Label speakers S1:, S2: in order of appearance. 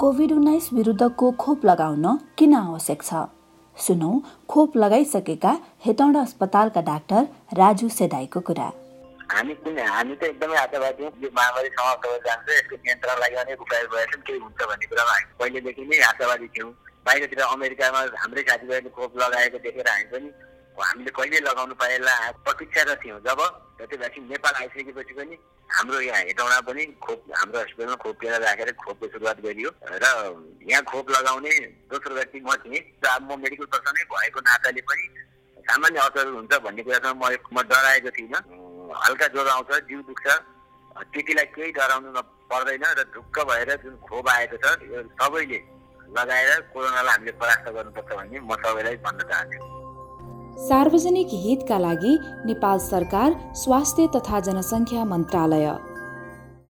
S1: Covid उन्नाइस विरुद्धको खोप लगाउन किन आवश्यक छ? सुनौ खोप लगाइसकेका हेटौँडा अस्पतालका डाक्टर राजु सेदाईको कुरा।
S2: हामी कुन हामी त एकदमै आशावादी हौँ। यो महामारी समाप्त भएर जान्छ यसको नियन्त्रण लागि नै उपाय भएछन् केही हुन्छ भन्ने कुरामा हामी पहिलेदेखि नै आशावादी थियौँ। बाहिरतिर अमेरिकामा हाम्रै साथीभाइले खोप लगाएको देखेर हामी पनि हामीले कहिले लगाउनु पाएला प्रतीक्षा थियौँ। जब त्यो भ्याक्सिन नेपाल आइसकेपछि पनि हाम्रो यहाँ हेटौँडा पनि खोप हाम्रो हस्पिटलमा खोप लिएर राखेर खोपको सुरुवात गरियो। र यहाँ खोप लगाउने दोस्रो व्यक्ति म थिएँ। र अब म मेडिकल पर्सनै भएको नाताले पनि सामान्य असर हुन्छ भन्ने कुरासँग म म डराएको थिइनँ। हल्का ज्वरो आउँछ जिउ दुख्छ। त्यतिलाई केही डराउनु पर्दैन र ढुक्क भएर जुन खोप आएको छ यो सबैले लगाएर कोरोनालाई हामीले परास्त गर्नुपर्छ भन्ने म सबैलाई भन्न चाहन्छु।
S1: सार्वजनिक हितका लागि नेपाल सरकार स्वास्थ्य तथा जनसङ्ख्या मन्त्रालय।